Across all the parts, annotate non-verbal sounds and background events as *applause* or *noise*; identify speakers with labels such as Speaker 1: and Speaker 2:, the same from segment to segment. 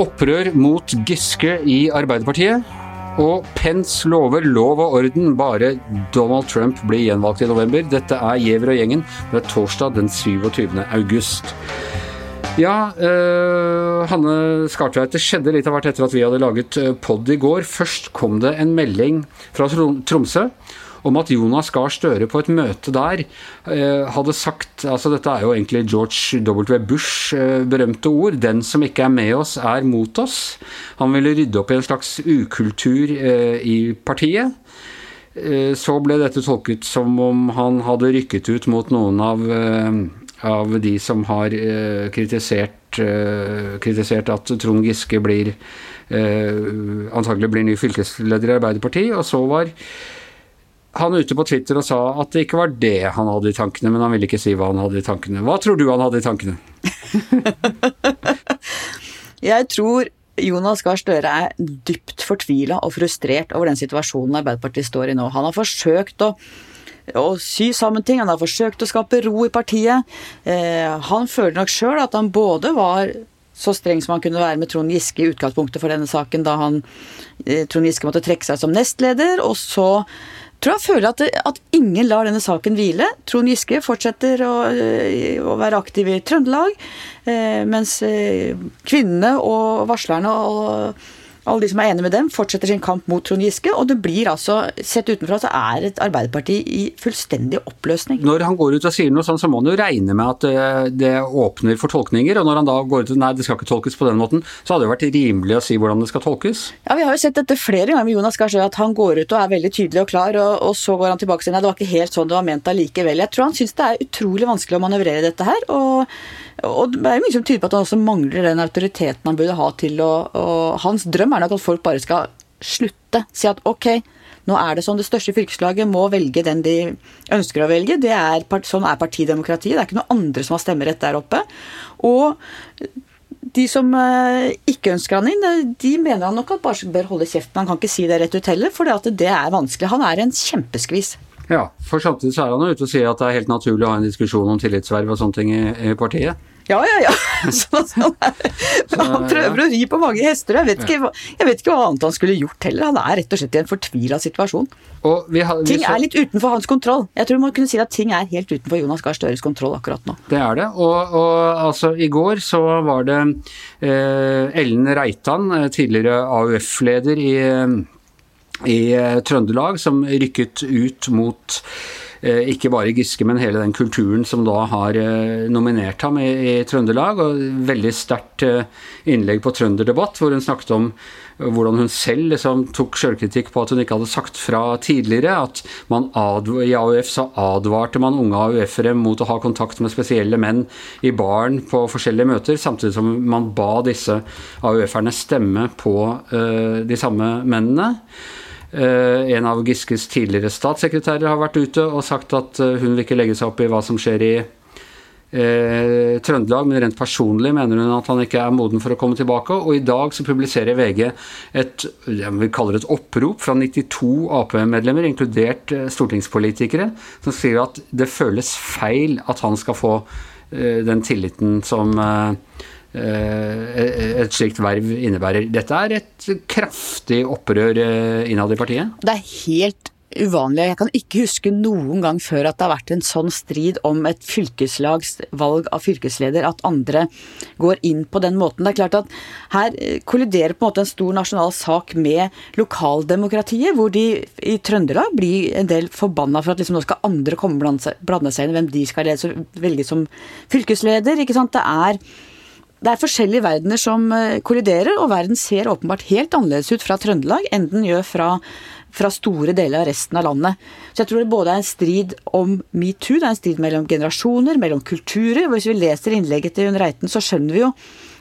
Speaker 1: Opprør mot Giske i Arbeiderpartiet. Og Pence lover lov og orden bare Donald Trump blir gjenvalgt i november. Dette er Giæver og gjengen. Det er torsdag den 27. august. Ja, uh, Hanne Skartveit, det skjedde litt av hvert etter at vi hadde laget eh, pod i går. Først kom det en melding fra Tromsø om at Jonas Gahr Støre på et møte der eh, hadde sagt altså Dette er jo egentlig George W. Bush' eh, berømte ord. 'Den som ikke er med oss, er mot oss'. Han ville rydde opp i en slags ukultur eh, i partiet. Så ble dette tolket som om han hadde rykket ut mot noen av, av de som har kritisert, kritisert at Trond Giske blir antagelig blir ny fylkesleder i Arbeiderpartiet. Og så var han ute på Twitter og sa at det ikke var det han hadde i tankene, men han ville ikke si hva han hadde i tankene. Hva tror du han hadde i tankene? *laughs*
Speaker 2: jeg tror Jonas Gahr Støre er dypt fortvila og frustrert over den situasjonen Arbeiderpartiet står i nå. Han har forsøkt å, å sy sammen ting, han har forsøkt å skape ro i partiet. Eh, han føler nok sjøl at han både var så streng som han kunne være med Trond Giske i utgangspunktet for denne saken, da han, eh, Trond Giske måtte trekke seg som nestleder, og så tror jeg føler at, at ingen lar denne saken hvile. Trond Giske fortsetter å, øh, å være aktiv i Trøndelag, eh, mens eh, kvinnene og varslerne og alle de som er enige med dem, fortsetter sin kamp mot Trond Giske. Og det blir altså, sett utenfra, så er et Arbeiderparti i fullstendig oppløsning.
Speaker 1: Når han går ut og sier noe sånn, så må han jo regne med at det, det åpner for tolkninger. Og når han da går ut og nei, det skal ikke tolkes på den måten, så hadde det vært rimelig å si hvordan det skal tolkes.
Speaker 2: Ja, vi har jo sett dette flere ganger med Jonas Gahr Støre, at han går ut og er veldig tydelig og klar, og, og så går han tilbake og sier nei, det var ikke helt sånn det var ment allikevel. Jeg tror han syns det er utrolig vanskelig å manøvrere dette her. og og det er mye som tyder på at han også mangler den autoriteten han burde ha til å og Hans drøm er nok at folk bare skal slutte. Si at ok, nå er det sånn det største fylkeslaget må velge den de ønsker å velge. Det er, sånn er partidemokratiet. Det er ikke noen andre som har stemmerett der oppe. Og de som eh, ikke ønsker han inn, de mener han nok at bare bør holde kjeften. Han kan ikke si det rett ut heller, for det er vanskelig. Han er en kjempeskvis.
Speaker 1: Ja, for samtidig så er han ute og sier at det er helt naturlig å ha en diskusjon om tillitsverv og sånne ting i, i partiet.
Speaker 2: Ja, ja, ja. *laughs* Så, sånn han prøver å ri på mange hester. Jeg vet, ikke, jeg vet, ikke, hva annet han skulle gjort heller. Han er rett og slett i en fortvila situasjon. Vi har, vi ting er litt utenfor hans kontroll. Jeg tror man kunne si at ting er helt utenfor Jonas Gahr Støres kontroll akkurat nå.
Speaker 1: Det er det. Og, og altså, i går så var det eh, Ellen Reitan, eh, tidligere AUF-leder i i eh, Trøndelag som rykket ut mot eh, ikke bare Giske, men hele den kulturen som da har eh, nominert ham i, i Trøndelag. og Veldig sterkt innlegg på Trønderdebatt, hvor hun snakket om hvordan hun selv liksom tok selvkritikk på at hun ikke hadde sagt fra tidligere. At i AUF så advarte man unge AUF-ere mot å ha kontakt med spesielle menn i baren på forskjellige møter, samtidig som man ba disse AUF-erne stemme på uh, de samme mennene. Eh, en av Giskes tidligere statssekretærer har vært ute og sagt at eh, hun vil ikke legge seg opp i hva som skjer i eh, Trøndelag, men rent personlig mener hun at han ikke er moden for å komme tilbake. Og i dag så publiserer VG et vi kaller det et opprop fra 92 Ap-medlemmer, inkludert stortingspolitikere, som skriver at det føles feil at han skal få den tilliten som et slikt verv innebærer. Dette er et kraftig opprør eh, innad i partiet?
Speaker 2: Det er helt uvanlig. Jeg kan ikke huske noen gang før at det har vært en sånn strid om et fylkeslags valg av fylkesleder, at andre går inn på den måten. Det er klart at Her eh, kolliderer på en måte en stor nasjonal sak med lokaldemokratiet, hvor de i Trøndelag blir en del forbanna for at liksom nå skal andre komme og blande seg inn hvem de skal velge som fylkesleder. ikke sant? Det er det er forskjellige verdener som eh, kolliderer, og verden ser åpenbart helt annerledes ut fra Trøndelag enn den gjør fra, fra store deler av resten av landet. Så jeg tror det både er en strid om metoo, det er en strid mellom generasjoner, mellom kulturer. Hvis vi leser innlegget til Unn Reiten, så skjønner vi jo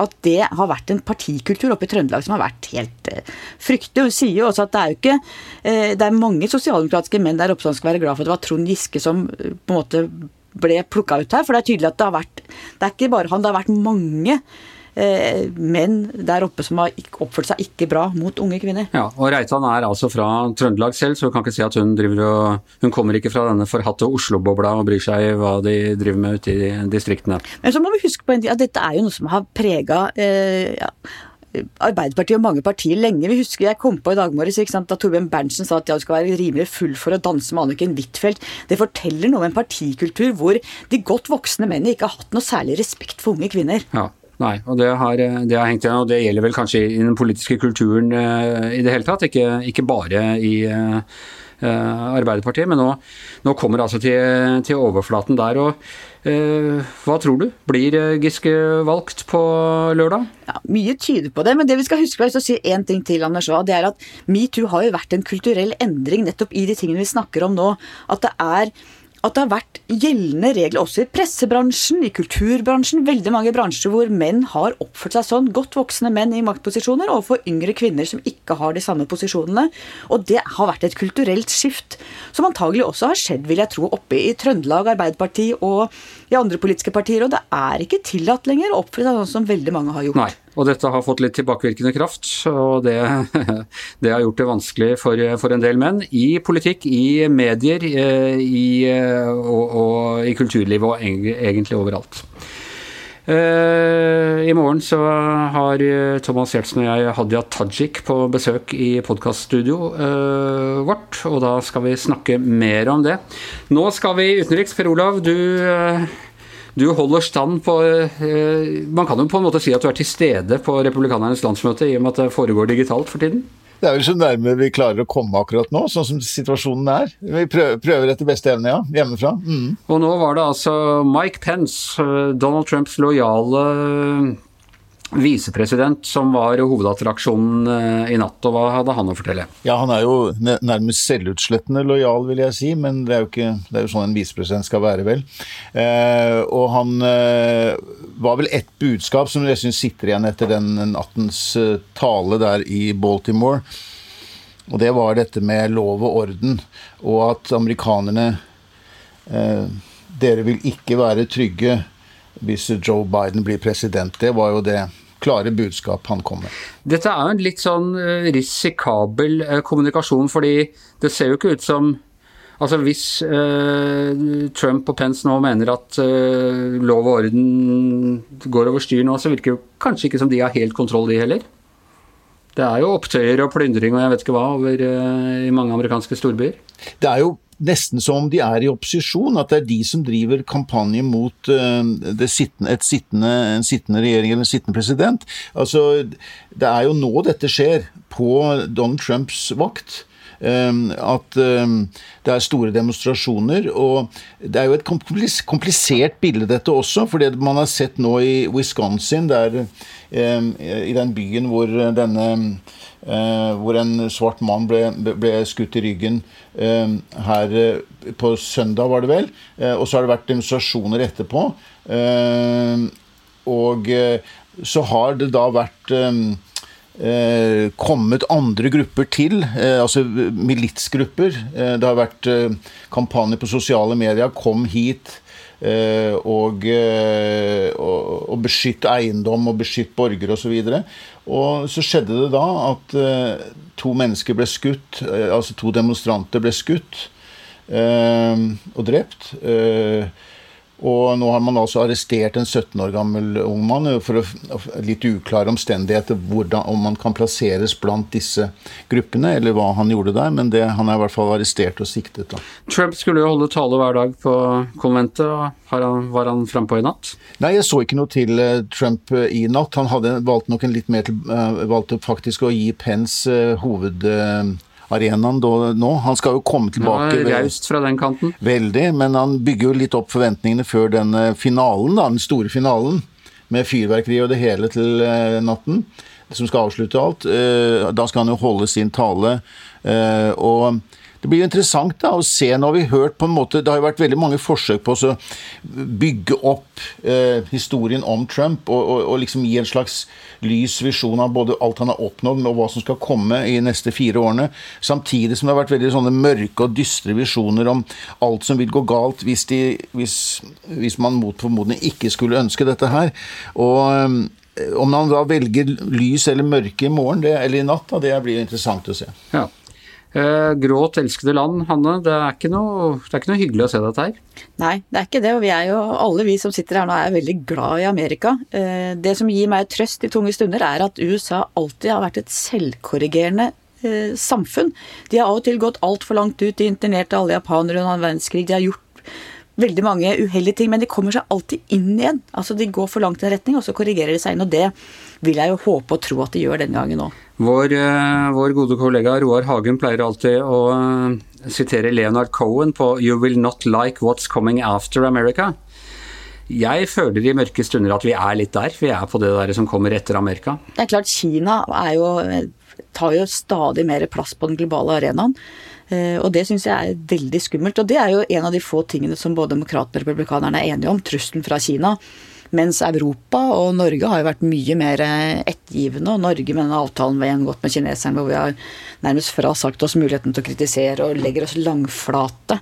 Speaker 2: at det har vært en partikultur oppe i Trøndelag som har vært helt eh, fryktelig. Hun sier jo også at det er jo ikke eh, Det er mange sosialdemokratiske menn der oppe som skal være glad for at det var Trond Giske som på en måte ble plukka ut her. For det er tydelig at det har vært Det er ikke bare han, det har vært mange eh, menn der oppe som har oppført seg ikke bra mot unge kvinner.
Speaker 1: Ja, og Reitan er altså fra Trøndelag selv, så hun kan ikke si at hun driver og Hun kommer ikke fra denne forhatte Oslo-bobla og bryr seg i hva de driver med ute i distriktene.
Speaker 2: Men så må vi huske på en ting at dette er jo noe som har prega eh, ja, Arbeiderpartiet og mange partier lenge. Vi husker jeg kom på i dag morges da Torbjørn Berntsen sa at jeg skal være rimelig full for å danse med Anniken Huitfeldt. Det forteller noe om en partikultur hvor de godt voksne mennene ikke har hatt noe særlig respekt for unge kvinner.
Speaker 1: Ja. Nei, og det har, det har, hengt igjen, og det gjelder vel kanskje i den politiske kulturen uh, i det hele tatt, ikke, ikke bare i uh, Arbeiderpartiet, men nå, nå kommer det altså til, til overflaten der. og Eh, hva tror du? Blir Giske valgt på lørdag?
Speaker 2: Ja, Mye tyder på det, men det vi skal huske på, å si én ting til, Anders, det er at metoo har jo vært en kulturell endring nettopp i de tingene vi snakker om nå. At det er at det har vært gjeldende regler også i pressebransjen, i kulturbransjen, veldig mange bransjer hvor menn har oppført seg sånn, godt voksne menn i maktposisjoner overfor yngre kvinner som ikke har de samme posisjonene. Og det har vært et kulturelt skift som antagelig også har skjedd, vil jeg tro, oppe i Trøndelag Arbeiderparti og i andre politiske partier. Og det er ikke tillatt lenger å oppføre seg sånn som veldig mange har gjort.
Speaker 1: Nei. Og dette har fått litt tilbakevirkende kraft, og det, *laughs* det har gjort det vanskelig for, for, en del menn. I politikk, i medier, eh, i, eh, og, og, i kulturlivet og egentlig overalt. Eh, I morgen så har Thomas Giertsen og jeg Hadia Tajik på besøk i podkaststudioet vårt, og da skal vi snakke mer om det. Nå skal vi utenriks. Per Olav, du du holder stand på eh, Man kan jo på en måte si at du er til stede på republikanernes landsmøte i og med at det foregår digitalt for tiden?
Speaker 3: Det er vel så nærme vi klarer å komme akkurat nå, sånn som situasjonen er. Vi prøver, prøver etter beste evne, ja. Hjemmefra. Mm.
Speaker 1: Og nå var det altså Mike Pence, eh, Donald Trumps lojale visepresident som var hovedattraksjonen eh, i natt. og Hva hadde han å fortelle?
Speaker 3: Ja, Han er jo nærmest selvutslettende lojal, vil jeg si, men det er jo, ikke, det er jo sånn en visepresident skal være, vel. Eh, og han eh, var vel ett budskap som jeg syns sitter igjen etter den nattens eh, tale der i Baltimore. Og det var dette med lov og orden, og at amerikanerne eh, Dere vil ikke være trygge hvis Joe Biden blir president. Det var jo det klare budskap han kom med.
Speaker 1: Dette er jo en litt sånn eh, risikabel eh, kommunikasjon, fordi det ser jo ikke ut som Altså Hvis eh, Trump og Pence nå mener at eh, lov og orden går over styr nå, så virker det kanskje ikke som de har helt kontroll, de heller? Det er jo opptøyer og plyndring og jeg vet ikke hva over eh, i mange amerikanske storbyer.
Speaker 3: Det er jo nesten som om de er i opposisjon, at det er de som driver kampanje mot uh, sittende, sittende, en sittende regjering eller en sittende president. Altså, det er jo nå dette skjer, på Donald Trumps vakt. Um, at um, det er store demonstrasjoner. Og det er jo et komplisert bilde, dette også. For det man har sett nå i Wisconsin, der, um, i den byen hvor denne Eh, hvor en svart mann ble, ble skutt i ryggen eh, her eh, på søndag, var det vel. og så har det vært demonstrasjoner etterpå. og så har det da vært kommet andre grupper til, altså militsgrupper. det har vært kampanjer på sosiale medier. Kom hit. og, og, og beskytt eiendom og beskytt borgere osv. Og, så skjedde det da at to mennesker ble skutt, altså to demonstranter ble skutt og drept. Og nå har man altså arrestert en 17 år gammel ung mann for litt uklare omstendigheter hvordan, om man kan plasseres blant disse gruppene, eller hva han gjorde der, men det, han er i hvert fall arrestert og siktet. da.
Speaker 1: Trump skulle jo holde tale hver dag på konventet. og han, var han frampå i natt?
Speaker 3: Nei, jeg så ikke noe til uh, Trump uh, i natt. Han hadde valgt nok en litt mer til, uh, valgte faktisk å gi Pence hovedarenaen nå. Han skal jo komme tilbake.
Speaker 1: Ja, Raust fra den kanten.
Speaker 3: Veldig, men han bygger jo litt opp forventningene før den finalen, da, den store finalen. Med fyrverkeri og det hele til natten, som skal avslutte alt. Da skal han jo holde sin tale. Og det blir interessant da, å se. Nå har vi hørt på en måte, Det har jo vært veldig mange forsøk på å bygge opp eh, historien om Trump og, og, og, liksom gi en slags lys visjon av både alt han har oppnådd og hva som skal komme i neste fire årene. Samtidig som det har vært veldig sånne mørke og dystre visjoner om alt som vil gå galt hvis, de, hvis, hvis man mot formodning ikke skulle ønske dette her. Og eh, om han da velger lys eller mørke i morgen det, eller i natt, da, det blir interessant å se.
Speaker 1: Ja. Eh, gråt elskede land, Hanne. Det er, ikke noe, det er ikke noe hyggelig å se dette her.
Speaker 2: Nei, det er ikke det. Og vi er jo, alle vi som sitter her nå er veldig glad i Amerika. Eh, det som gir meg trøst i tunge stunder, er at USA alltid har vært et selvkorrigerende eh, samfunn. De har av og til gått altfor langt ut. De internerte alle japanere under annen verdenskrig. De har gjort veldig mange uheldige ting, men de kommer seg alltid inn igjen. Altså De går for langt i en retning, og så korrigerer de seg inn. Og det vil jeg jo håpe og tro at de gjør denne gangen òg.
Speaker 1: Vår, uh, vår, gode kollega Roar Hagen pleier alltid å uh, sitere Leonard Cohen på 'You will not like what's coming after America'. Jeg føler i mørke stunder at vi er litt der. Vi er på det der som kommer etter Amerika.
Speaker 2: Det er klart Kina jo, tar jo stadig mer plass på den globale arenaen. Uh, og det syns jeg er veldig skummelt. Og det er jo en av de få tingene som både demokratene og republikanerne er enige om. Trusselen fra Kina. Mens Europa og Norge har jo vært mye mer ettergivende, og Norge med denne avtalen vi har inngått med kineserne, hvor vi har nærmest frasagt oss muligheten til å kritisere og legger oss langflate.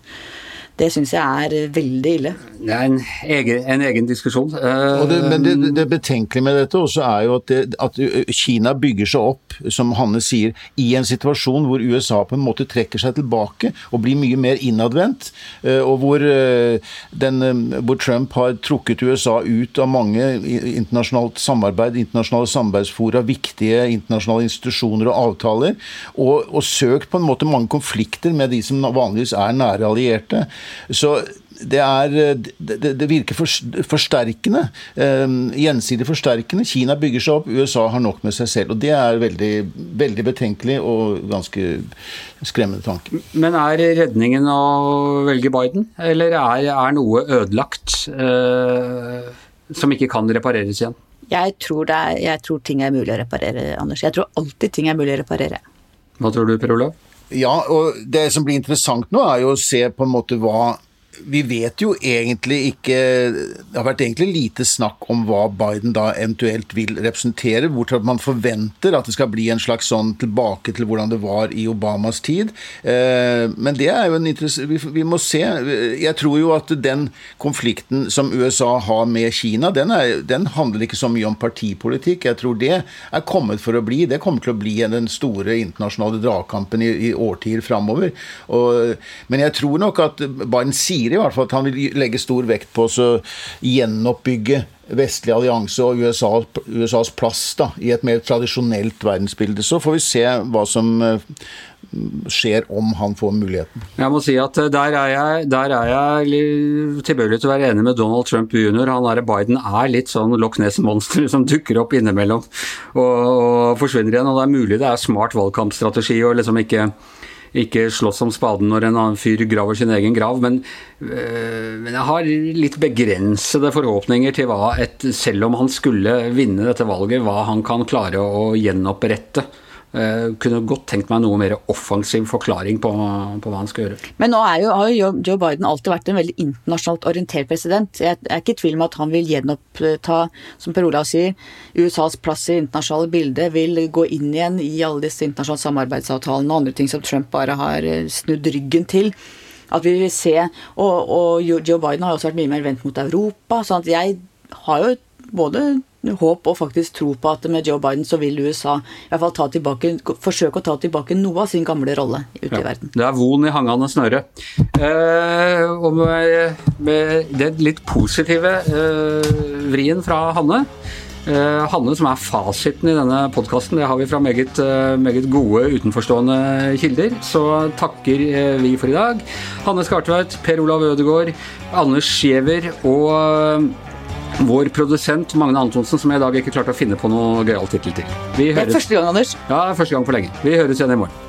Speaker 2: Det syns jeg er veldig ille.
Speaker 1: Det er en egen, en egen diskusjon.
Speaker 3: Det, men det, det, betenkelige med dette også er jo at, det, at, Kina bygger seg opp, som Hanne sier, i en situasjon hvor USA på en måte trekker seg tilbake og blir mye mer innadvendt. Og hvor, den, hvor Trump har trukket USA ut av mange internasjonalt samarbeid, internasjonale samarbeidsfora, viktige internasjonale institusjoner og avtaler, og, og søkt på en måte mange konflikter med de som vanligvis er nære allierte. Så det, er, det, det virker forsterkende. Um, gjensidig forsterkende. Kina bygger seg opp, USA har nok med seg selv. og Det er veldig, veldig betenkelig og ganske skremmende tanke.
Speaker 1: Men er redningen å velge Biden, eller er, er noe ødelagt eh, som ikke kan repareres igjen?
Speaker 2: Jeg tror, er, jeg tror ting er mulig å reparere, Anders. Jeg tror alltid ting er mulig å reparere.
Speaker 1: Hva tror du, Per Olav?
Speaker 3: Ja, og det som blir interessant nå, er jo å se på en måte hva vi vet jo egentlig ikke Det har vært egentlig lite snakk om hva Biden da eventuelt vil representere. Hvor man forventer at det skal bli en slags sånn tilbake til hvordan det var i Obamas tid. Eh, men det er jo en interessant Vi må se. Jeg tror jo at den konflikten som USA har med Kina, den, er, den handler ikke så mye om partipolitikk. Jeg tror det er kommet for å bli. Det kommer til å bli den store internasjonale dragkampen i, i årtier framover. Men jeg tror nok at Biden sier sier i hvert fall at han vil legge stor vekt på å gjenoppbygge vestlig allianse og USA, USAs plass da, i et mer tradisjonelt verdensbilde. Så får vi se hva som eh, skjer om han får muligheten.
Speaker 1: Jeg må si at eh, der er jeg, der er jeg tilbøyelig til å være enig med Donald Trump jr. Han er Biden er litt sånn Loch Ness-monster *laughs* som dukker opp innimellom og, og forsvinner igjen. Og det er mulig det er smart valgkampstrategi å liksom ikke ikke slåss om spaden når en annen fyr graver sin egen grav, men, øh, men, jeg har litt begrensede forhåpninger til hva et Selv om han skulle vinne dette valget, hva han kan klare å gjenopprette. Uh, kunne godt tenkt meg noe mer offensiv forklaring på, på hva han skal gjøre.
Speaker 2: Men nå jo, har jo Joe Biden alltid vært en veldig internasjonalt orientert president. Jeg er ikke i tvil om at han vil gjenoppta, som Per Olav sier, USAs plass i internasjonale bildet. Vil gå inn igjen i alle disse internasjonale samarbeidsavtalene og andre ting som Trump bare har eh, snudd ryggen til. At vi vil se Og, og Joe Biden har også vært mye mer vendt mot Europa. sånn at jeg har jo både håp og faktisk tro på at med Joe Biden så vil USA i hvert fall ta tilbake, forsøke å ta tilbake noe av sin gamle rolle ute ja, i verden.
Speaker 1: Det er von i hangende snøre. Eh, og med, med den litt positive eh, vrien fra Hanne eh, Hanne som er fasiten i denne podkasten, det har vi fra meget, eh, meget, gode utenforstående kilder. Så takker eh, vi for i dag. Hanne Skartveit, Per Olav Ødegaard, Anders Giæver og vår produsent Magne Antonsen, som jeg i dag ikke klarte å finne på noe gøyal tittel til.
Speaker 2: Vi høres... Det er første gang, Anders.
Speaker 1: Ja, første gang for lenge. Vi høres igjen i morgen.